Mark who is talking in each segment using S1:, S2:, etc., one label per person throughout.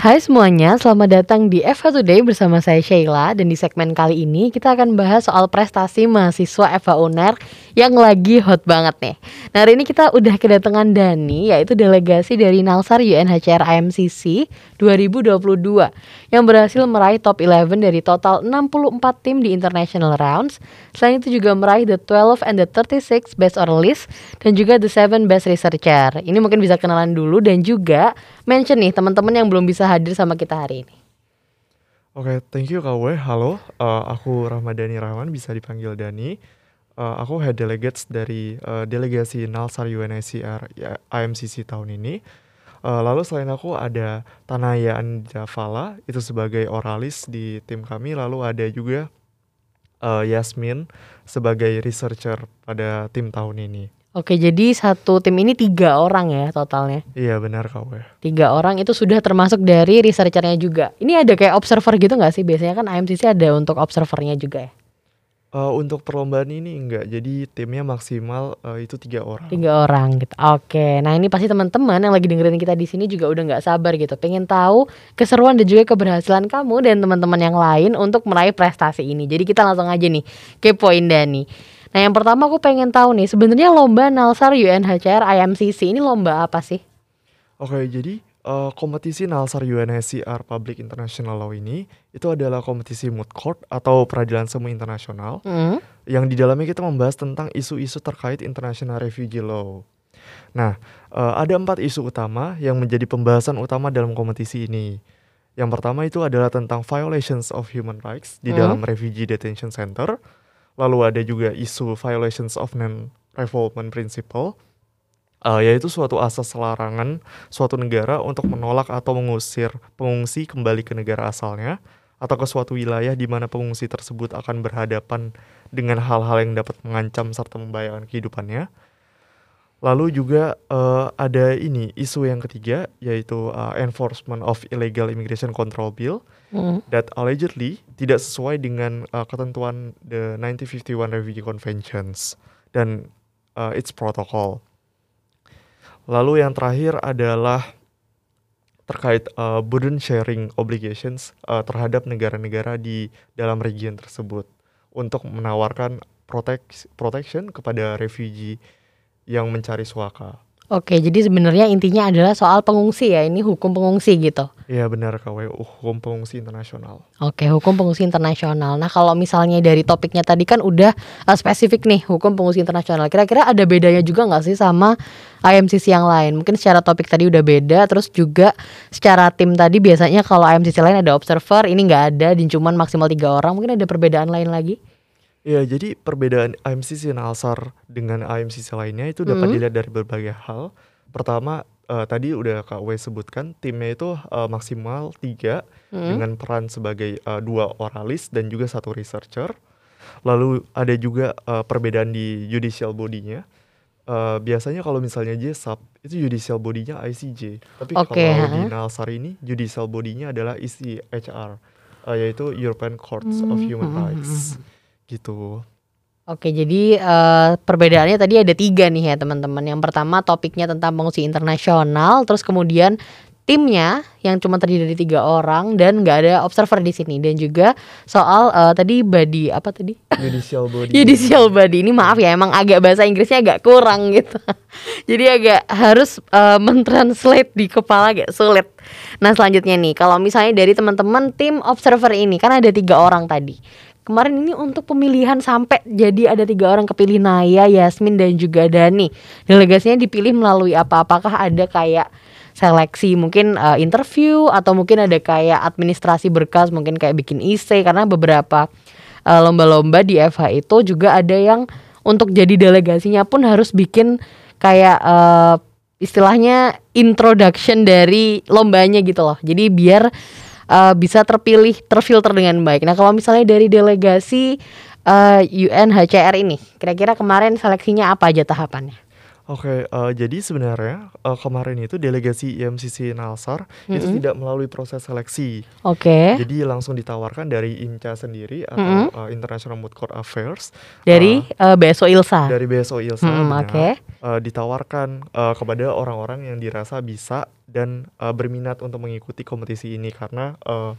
S1: Hai semuanya, selamat datang di FH Today bersama saya Sheila dan di segmen kali ini kita akan bahas soal prestasi mahasiswa FH UNER yang lagi hot banget nih. Nah hari ini kita udah kedatangan Dani yaitu delegasi dari Nalsar UNHCR IMCC 2022 yang berhasil meraih top 11 dari total 64 tim di international rounds. Selain itu juga meraih the 12 and the 36 best list dan juga the 7 best researcher. Ini mungkin bisa kenalan dulu dan juga mention nih teman-teman yang belum bisa hadir sama kita hari ini.
S2: Oke, okay, thank you Kak We. Halo, uh, aku Rahmadani Rahman, bisa dipanggil Dani. Uh, aku head delegates dari uh, delegasi Nalsar UNHCR ya, IMCC tahun ini. Uh, lalu selain aku ada Tanaya Anjafala, itu sebagai oralis di tim kami. Lalu ada juga uh, Yasmin sebagai researcher pada tim tahun ini.
S1: Oke, jadi satu tim ini tiga orang ya totalnya.
S2: Iya benar kau ya.
S1: Tiga orang itu sudah termasuk dari researchernya juga. Ini ada kayak observer gitu nggak sih? Biasanya kan IMCC ada untuk observernya juga ya.
S2: Uh, untuk perlombaan ini enggak, jadi timnya maksimal uh, itu tiga orang.
S1: Tiga orang gitu. Oke, nah ini pasti teman-teman yang lagi dengerin kita di sini juga udah nggak sabar gitu, pengen tahu keseruan dan juga keberhasilan kamu dan teman-teman yang lain untuk meraih prestasi ini. Jadi kita langsung aja nih kepoin Dani. Nah yang pertama aku pengen tahu nih sebenarnya lomba Nalsar UNHCR IMCC ini lomba apa sih?
S2: Oke jadi uh, kompetisi Nalsar UNHCR Public International Law ini itu adalah kompetisi moot court atau peradilan semu internasional mm. yang di dalamnya kita membahas tentang isu-isu terkait international refugee law. Nah uh, ada empat isu utama yang menjadi pembahasan utama dalam kompetisi ini. Yang pertama itu adalah tentang violations of human rights di mm. dalam refugee detention center lalu ada juga isu violations of non-revolvement principle, uh, yaitu suatu asas larangan suatu negara untuk menolak atau mengusir pengungsi kembali ke negara asalnya atau ke suatu wilayah di mana pengungsi tersebut akan berhadapan dengan hal-hal yang dapat mengancam serta membahayakan kehidupannya. Lalu juga uh, ada ini isu yang ketiga yaitu uh, enforcement of illegal immigration control bill mm. that allegedly tidak sesuai dengan uh, ketentuan the 1951 Refugee Conventions dan uh, its protocol. Lalu yang terakhir adalah terkait uh, burden sharing obligations uh, terhadap negara-negara di dalam region tersebut untuk menawarkan protect protection kepada refugee yang mencari suaka.
S1: Oke, jadi sebenarnya intinya adalah soal pengungsi ya, ini hukum pengungsi gitu.
S2: Iya benar KW, hukum pengungsi internasional.
S1: Oke, hukum pengungsi internasional. Nah kalau misalnya dari topiknya tadi kan udah uh, spesifik nih hukum pengungsi internasional. Kira-kira ada bedanya juga nggak sih sama IMCC yang lain? Mungkin secara topik tadi udah beda, terus juga secara tim tadi biasanya kalau IMCC lain ada observer, ini nggak ada, dan cuman maksimal tiga orang. Mungkin ada perbedaan lain lagi?
S2: Ya, jadi perbedaan IMCC Nalsar dengan IMCC lainnya itu dapat hmm. dilihat dari berbagai hal. Pertama, uh, tadi udah Kak W sebutkan timnya itu uh, maksimal tiga hmm. dengan peran sebagai uh, dua oralis dan juga satu researcher. Lalu ada juga uh, perbedaan di judicial bodinya. Uh, biasanya kalau misalnya JSAP itu judicial bodinya ICJ, tapi okay, kalau di Nalsar ini judicial bodinya adalah ECHR, uh, yaitu European Courts hmm. of Human Rights gitu.
S1: Oke, jadi uh, perbedaannya tadi ada tiga nih ya teman-teman. Yang pertama topiknya tentang pengungsi internasional, terus kemudian timnya yang cuma terdiri dari tiga orang dan nggak ada observer di sini. Dan juga soal uh, tadi body apa tadi?
S2: Judicial body.
S1: Judicial body. Ini maaf ya emang agak bahasa Inggrisnya agak kurang gitu. Jadi agak harus uh, mentranslate di kepala agak sulit. Nah selanjutnya nih kalau misalnya dari teman-teman tim observer ini kan ada tiga orang tadi Kemarin ini untuk pemilihan sampai jadi ada tiga orang kepilih Naya, Yasmin dan juga Dani. Delegasinya dipilih melalui apa? Apakah ada kayak seleksi mungkin uh, interview atau mungkin ada kayak administrasi berkas mungkin kayak bikin IC karena beberapa uh, lomba-lomba di FH itu juga ada yang untuk jadi delegasinya pun harus bikin kayak uh, istilahnya introduction dari lombanya gitu loh. Jadi biar uh, bisa terpilih terfilter dengan baik. Nah kalau misalnya dari delegasi uh, eh, UNHCR ini, kira-kira kemarin seleksinya apa aja tahapannya?
S2: Oke, okay, uh, eh, jadi sebenarnya uh, kemarin itu delegasi IMCC Nalsar mm -hmm. itu tidak melalui proses seleksi.
S1: Oke.
S2: Okay. Jadi langsung ditawarkan dari INCA sendiri atau mm -hmm. uh, International Moot Court Affairs
S1: dari uh, uh, BSO ILSA.
S2: Dari BSO ILSA. Mm,
S1: Oke. Okay
S2: uh, ditawarkan uh, kepada orang-orang yang dirasa bisa dan uh, berminat untuk mengikuti kompetisi ini karena uh,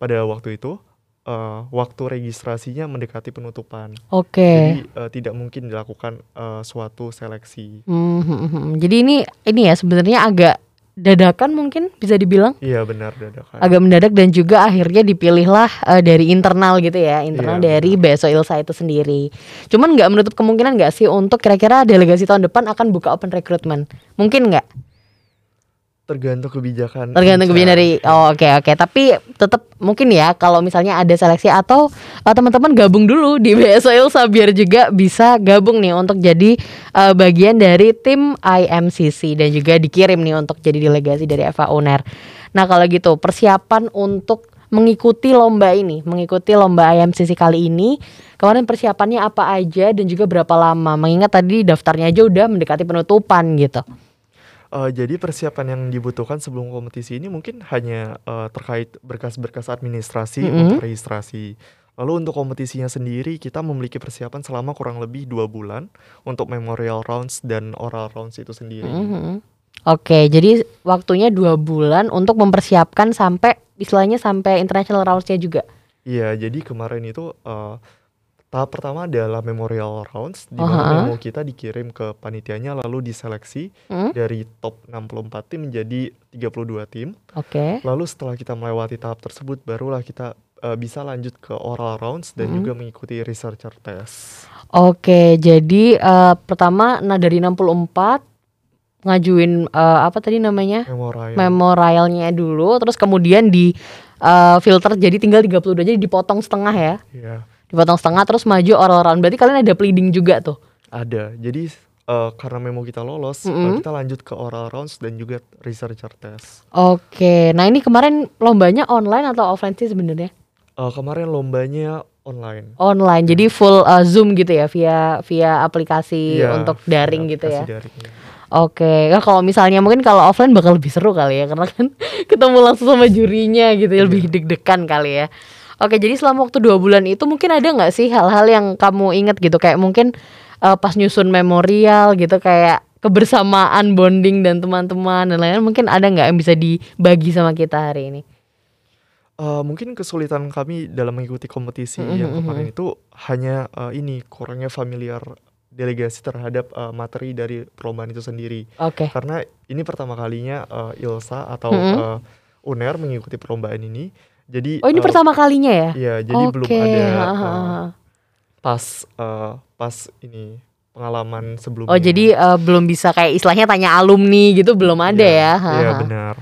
S2: pada waktu itu uh, waktu registrasinya mendekati penutupan.
S1: Oke. Okay.
S2: Jadi uh, tidak mungkin dilakukan uh, suatu seleksi.
S1: Hmm, hmm, hmm. Jadi ini ini ya sebenarnya agak dadakan mungkin bisa dibilang.
S2: Iya benar dadakan.
S1: Agak mendadak dan juga akhirnya dipilihlah uh, dari internal gitu ya, internal iya, dari benar. BSO Ilsa itu sendiri. Cuman nggak menutup kemungkinan nggak sih untuk kira-kira delegasi tahun depan akan buka open recruitment? Mungkin nggak?
S2: Tergantung kebijakan
S1: tergantung kebijakan dari oh oke okay, oke okay. tapi tetap mungkin ya kalau misalnya ada seleksi atau uh, teman-teman gabung dulu di BSO Ilsa biar juga bisa gabung nih untuk jadi uh, bagian dari tim IMCC dan juga dikirim nih untuk jadi delegasi dari FA Uner. Nah kalau gitu persiapan untuk mengikuti lomba ini, mengikuti lomba IMCC kali ini, kemarin persiapannya apa aja dan juga berapa lama? Mengingat tadi daftarnya aja udah mendekati penutupan gitu.
S2: Uh, jadi persiapan yang dibutuhkan sebelum kompetisi ini mungkin hanya uh, terkait berkas-berkas administrasi mm -hmm. untuk registrasi. Lalu untuk kompetisinya sendiri kita memiliki persiapan selama kurang lebih dua bulan untuk memorial rounds dan oral rounds itu sendiri. Mm -hmm.
S1: Oke, jadi waktunya dua bulan untuk mempersiapkan sampai istilahnya sampai international roundsnya juga.
S2: Iya, jadi kemarin itu uh, Tahap pertama adalah memorial rounds di mana uh -huh. memo kita dikirim ke panitianya lalu diseleksi hmm? dari top 64 tim menjadi 32 tim.
S1: Oke. Okay.
S2: Lalu setelah kita melewati tahap tersebut barulah kita uh, bisa lanjut ke oral rounds dan hmm. juga mengikuti researcher test.
S1: Oke, okay, jadi uh, pertama nah dari 64 ngajuin uh, apa tadi namanya?
S2: Memorial.
S1: Memorialnya dulu terus kemudian di uh, filter jadi tinggal 32 jadi dipotong setengah ya.
S2: Iya. Yeah
S1: dipotong setengah terus maju oral round berarti kalian ada pleading juga tuh?
S2: Ada. Jadi uh, karena memo kita lolos mm -hmm. kita lanjut ke oral rounds dan juga researcher test.
S1: Oke. Nah ini kemarin lombanya online atau offline sih sebenarnya?
S2: Uh, kemarin lombanya online.
S1: Online. Jadi full uh, zoom gitu ya? Via via aplikasi yeah, untuk daring gitu ya? daring, ya. Oke, okay. ya kalau misalnya mungkin kalau offline bakal lebih seru kali ya karena kan ketemu langsung sama jurinya gitu ya, lebih iya. deg-degan kali ya. Oke, jadi selama waktu dua bulan itu mungkin ada nggak sih hal-hal yang kamu ingat gitu kayak mungkin uh, pas nyusun memorial gitu kayak kebersamaan bonding dan teman-teman dan lain-lain mungkin ada nggak yang bisa dibagi sama kita hari ini?
S2: Uh, mungkin kesulitan kami dalam mengikuti kompetisi mm -hmm. yang kemarin itu hanya uh, ini kurangnya familiar delegasi terhadap uh, materi dari perlombaan itu sendiri.
S1: Oke. Okay.
S2: Karena ini pertama kalinya uh, Ilsa atau mm -hmm. uh, UNER mengikuti perlombaan ini jadi
S1: Oh, ini uh, pertama kalinya ya?
S2: Iya, jadi okay. belum ada uh, pas uh, pas ini pengalaman sebelumnya.
S1: Oh, jadi uh, belum bisa kayak istilahnya tanya alumni gitu belum ada
S2: iya, ya? Iya, benar.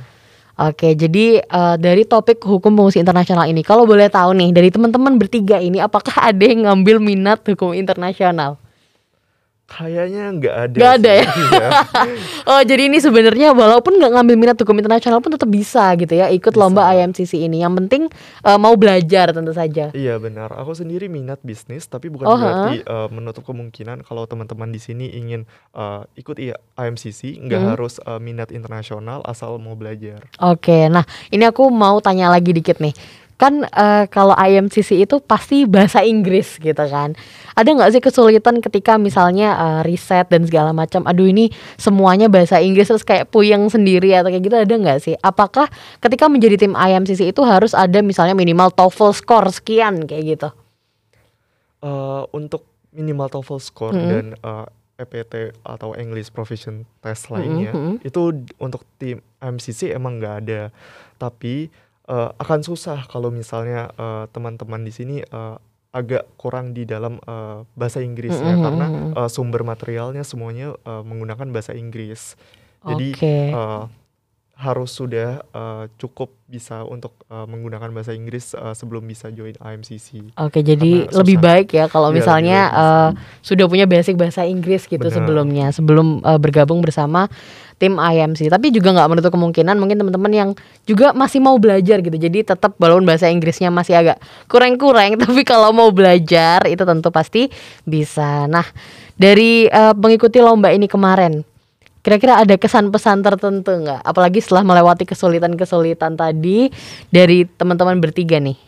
S1: Oke, jadi uh, dari topik hukum pengungsi internasional ini, kalau boleh tahu nih dari teman-teman bertiga ini, apakah ada yang ngambil minat hukum internasional?
S2: Kayaknya nggak ada.
S1: Nggak ada ya. Iya. oh jadi ini sebenarnya walaupun nggak ngambil minat hukum internasional pun tetap bisa gitu ya ikut bisa. lomba IMCC ini. Yang penting uh, mau belajar tentu saja.
S2: Iya benar. Aku sendiri minat bisnis tapi bukan oh, berarti uh, menutup kemungkinan kalau teman-teman di sini ingin uh, ikut IMCC nggak hmm. harus uh, minat internasional asal mau belajar.
S1: Oke, nah ini aku mau tanya lagi dikit nih kan uh, kalau IMCC itu pasti bahasa Inggris gitu kan. Ada nggak sih kesulitan ketika misalnya uh, riset dan segala macam, aduh ini semuanya bahasa Inggris terus kayak puyeng sendiri atau kayak gitu ada nggak sih? Apakah ketika menjadi tim IMCC itu harus ada misalnya minimal TOEFL score sekian kayak gitu?
S2: Uh, untuk minimal TOEFL score -hmm. dan uh, EPT atau English Proficient Test lainnya mm -hmm. itu untuk tim IMCC emang nggak ada, tapi uh, akan susah kalau misalnya uh, teman-teman di sini uh, agak kurang di dalam uh, bahasa Inggrisnya mm -hmm. karena uh, sumber materialnya semuanya uh, menggunakan bahasa Inggris. Jadi okay. uh, harus sudah uh, cukup bisa untuk uh, menggunakan bahasa Inggris uh, sebelum bisa join IMCC.
S1: Oke, jadi lebih baik ya kalau ya, misalnya uh, sudah punya basic bahasa Inggris gitu Bener. sebelumnya sebelum uh, bergabung bersama tim IMC. Tapi juga nggak menutup kemungkinan mungkin teman-teman yang juga masih mau belajar gitu. Jadi tetap walaupun bahasa Inggrisnya masih agak kurang-kurang, tapi kalau mau belajar itu tentu pasti bisa. Nah, dari uh, mengikuti lomba ini kemarin Kira-kira ada kesan pesan tertentu nggak? Apalagi setelah melewati kesulitan-kesulitan tadi dari teman-teman bertiga nih,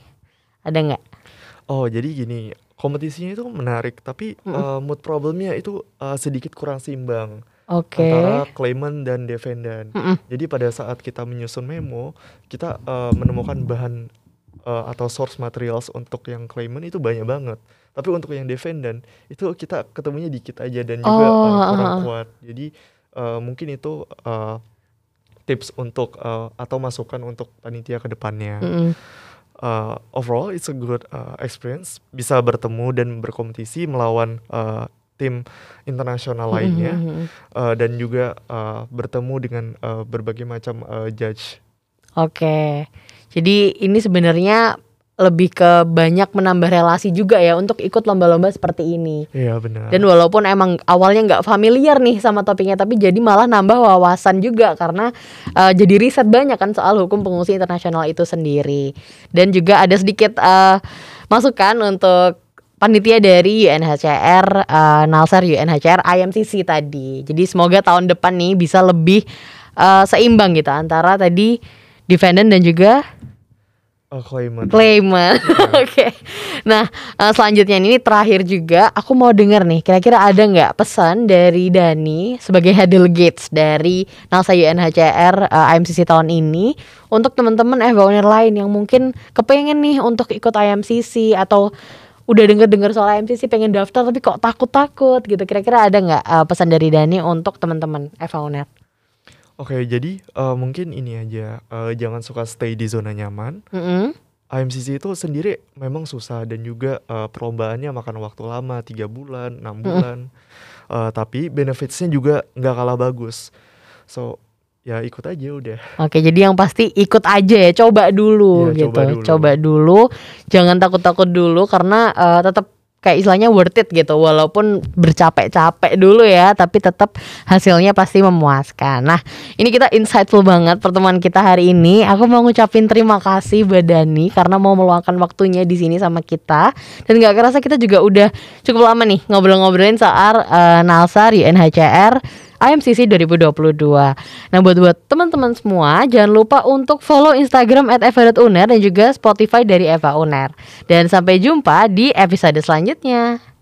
S1: ada nggak?
S2: Oh jadi gini, kompetisinya itu menarik, tapi
S1: Mhm.
S2: uh, mood problemnya itu uh, sedikit kurang seimbang
S1: Oke.
S2: antara claimant dan defendant.
S1: Mm-mm.
S2: Jadi pada saat kita menyusun memo, kita uh, menemukan bahan uh, atau source materials untuk yang claimant itu banyak banget. Tapi untuk yang defendant itu kita ketemunya dikit aja dan juga
S1: Oh,
S2: uh, kurang
S1: uh-uh.
S2: kuat. Jadi uh, mungkin itu uh, tips untuk uh, atau masukan untuk panitia ke depannya.
S1: Mm-mm.
S2: Uh, overall it's a good uh, experience bisa bertemu dan berkompetisi melawan uh, tim internasional lainnya
S1: Mm-mm.
S2: uh, dan juga uh, bertemu dengan uh, berbagai macam uh, judge.
S1: Oke. Jadi ini sebenarnya lebih ke banyak menambah relasi juga ya untuk ikut lomba-lomba seperti ini.
S2: Iya benar.
S1: Dan walaupun emang awalnya nggak familiar nih sama topiknya, tapi jadi malah nambah wawasan juga karena uh, jadi riset banyak kan soal hukum pengungsi internasional itu sendiri. Dan juga ada sedikit uh, masukan untuk panitia dari UNHCR, uh, Nalsar UNHCR, IMCC tadi. Jadi semoga tahun depan nih bisa lebih uh, seimbang gitu antara tadi defendant dan juga
S2: Uh, claimant.
S1: claimant. Oke. Nah, eh, selanjutnya ini terakhir juga aku mau denger nih, kira-kira ada nggak pesan dari Dani sebagai head delegates dari NASA UNHCR eh, IMCC tahun ini untuk teman-teman FBONer lain yang mungkin kepengen nih untuk ikut IMCC atau udah denger-dengar soal IMCC pengen daftar tapi kok takut-takut gitu. Kira-kira ada nggak eh, pesan dari Dani untuk teman-teman FBONer?
S2: Oke, jadi uh, mungkin ini aja uh, jangan suka stay di zona nyaman.
S1: Mm-mm.
S2: IMCC itu sendiri memang susah dan juga uh, perlombaannya makan waktu lama tiga bulan, enam bulan. Uh, tapi benefitsnya juga nggak kalah bagus. So ya ikut aja udah.
S1: Oke, jadi yang pasti ikut aja ya, coba dulu
S2: Iya,
S1: gitu.
S2: coba dulu.
S1: Coba dulu, jangan takut-takut dulu karena eh, tetap kayak istilahnya worth it gitu. Walaupun bercapek-capek dulu ya, tapi tetap hasilnya pasti memuaskan. Nah, ini kita insightful banget pertemuan kita hari ini. Aku mau ngucapin terima kasih buat Dani karena mau meluangkan waktunya di sini sama kita. Dan nggak kerasa kita juga udah cukup lama nih ngobrol-ngobrolin soal eh, Nalsar UNHCR IMCC 2022. Nah buat buat teman-teman semua jangan lupa untuk follow Instagram @eva.uner dan juga Spotify dari Eva Uner. Dan sampai jumpa di episode selanjutnya.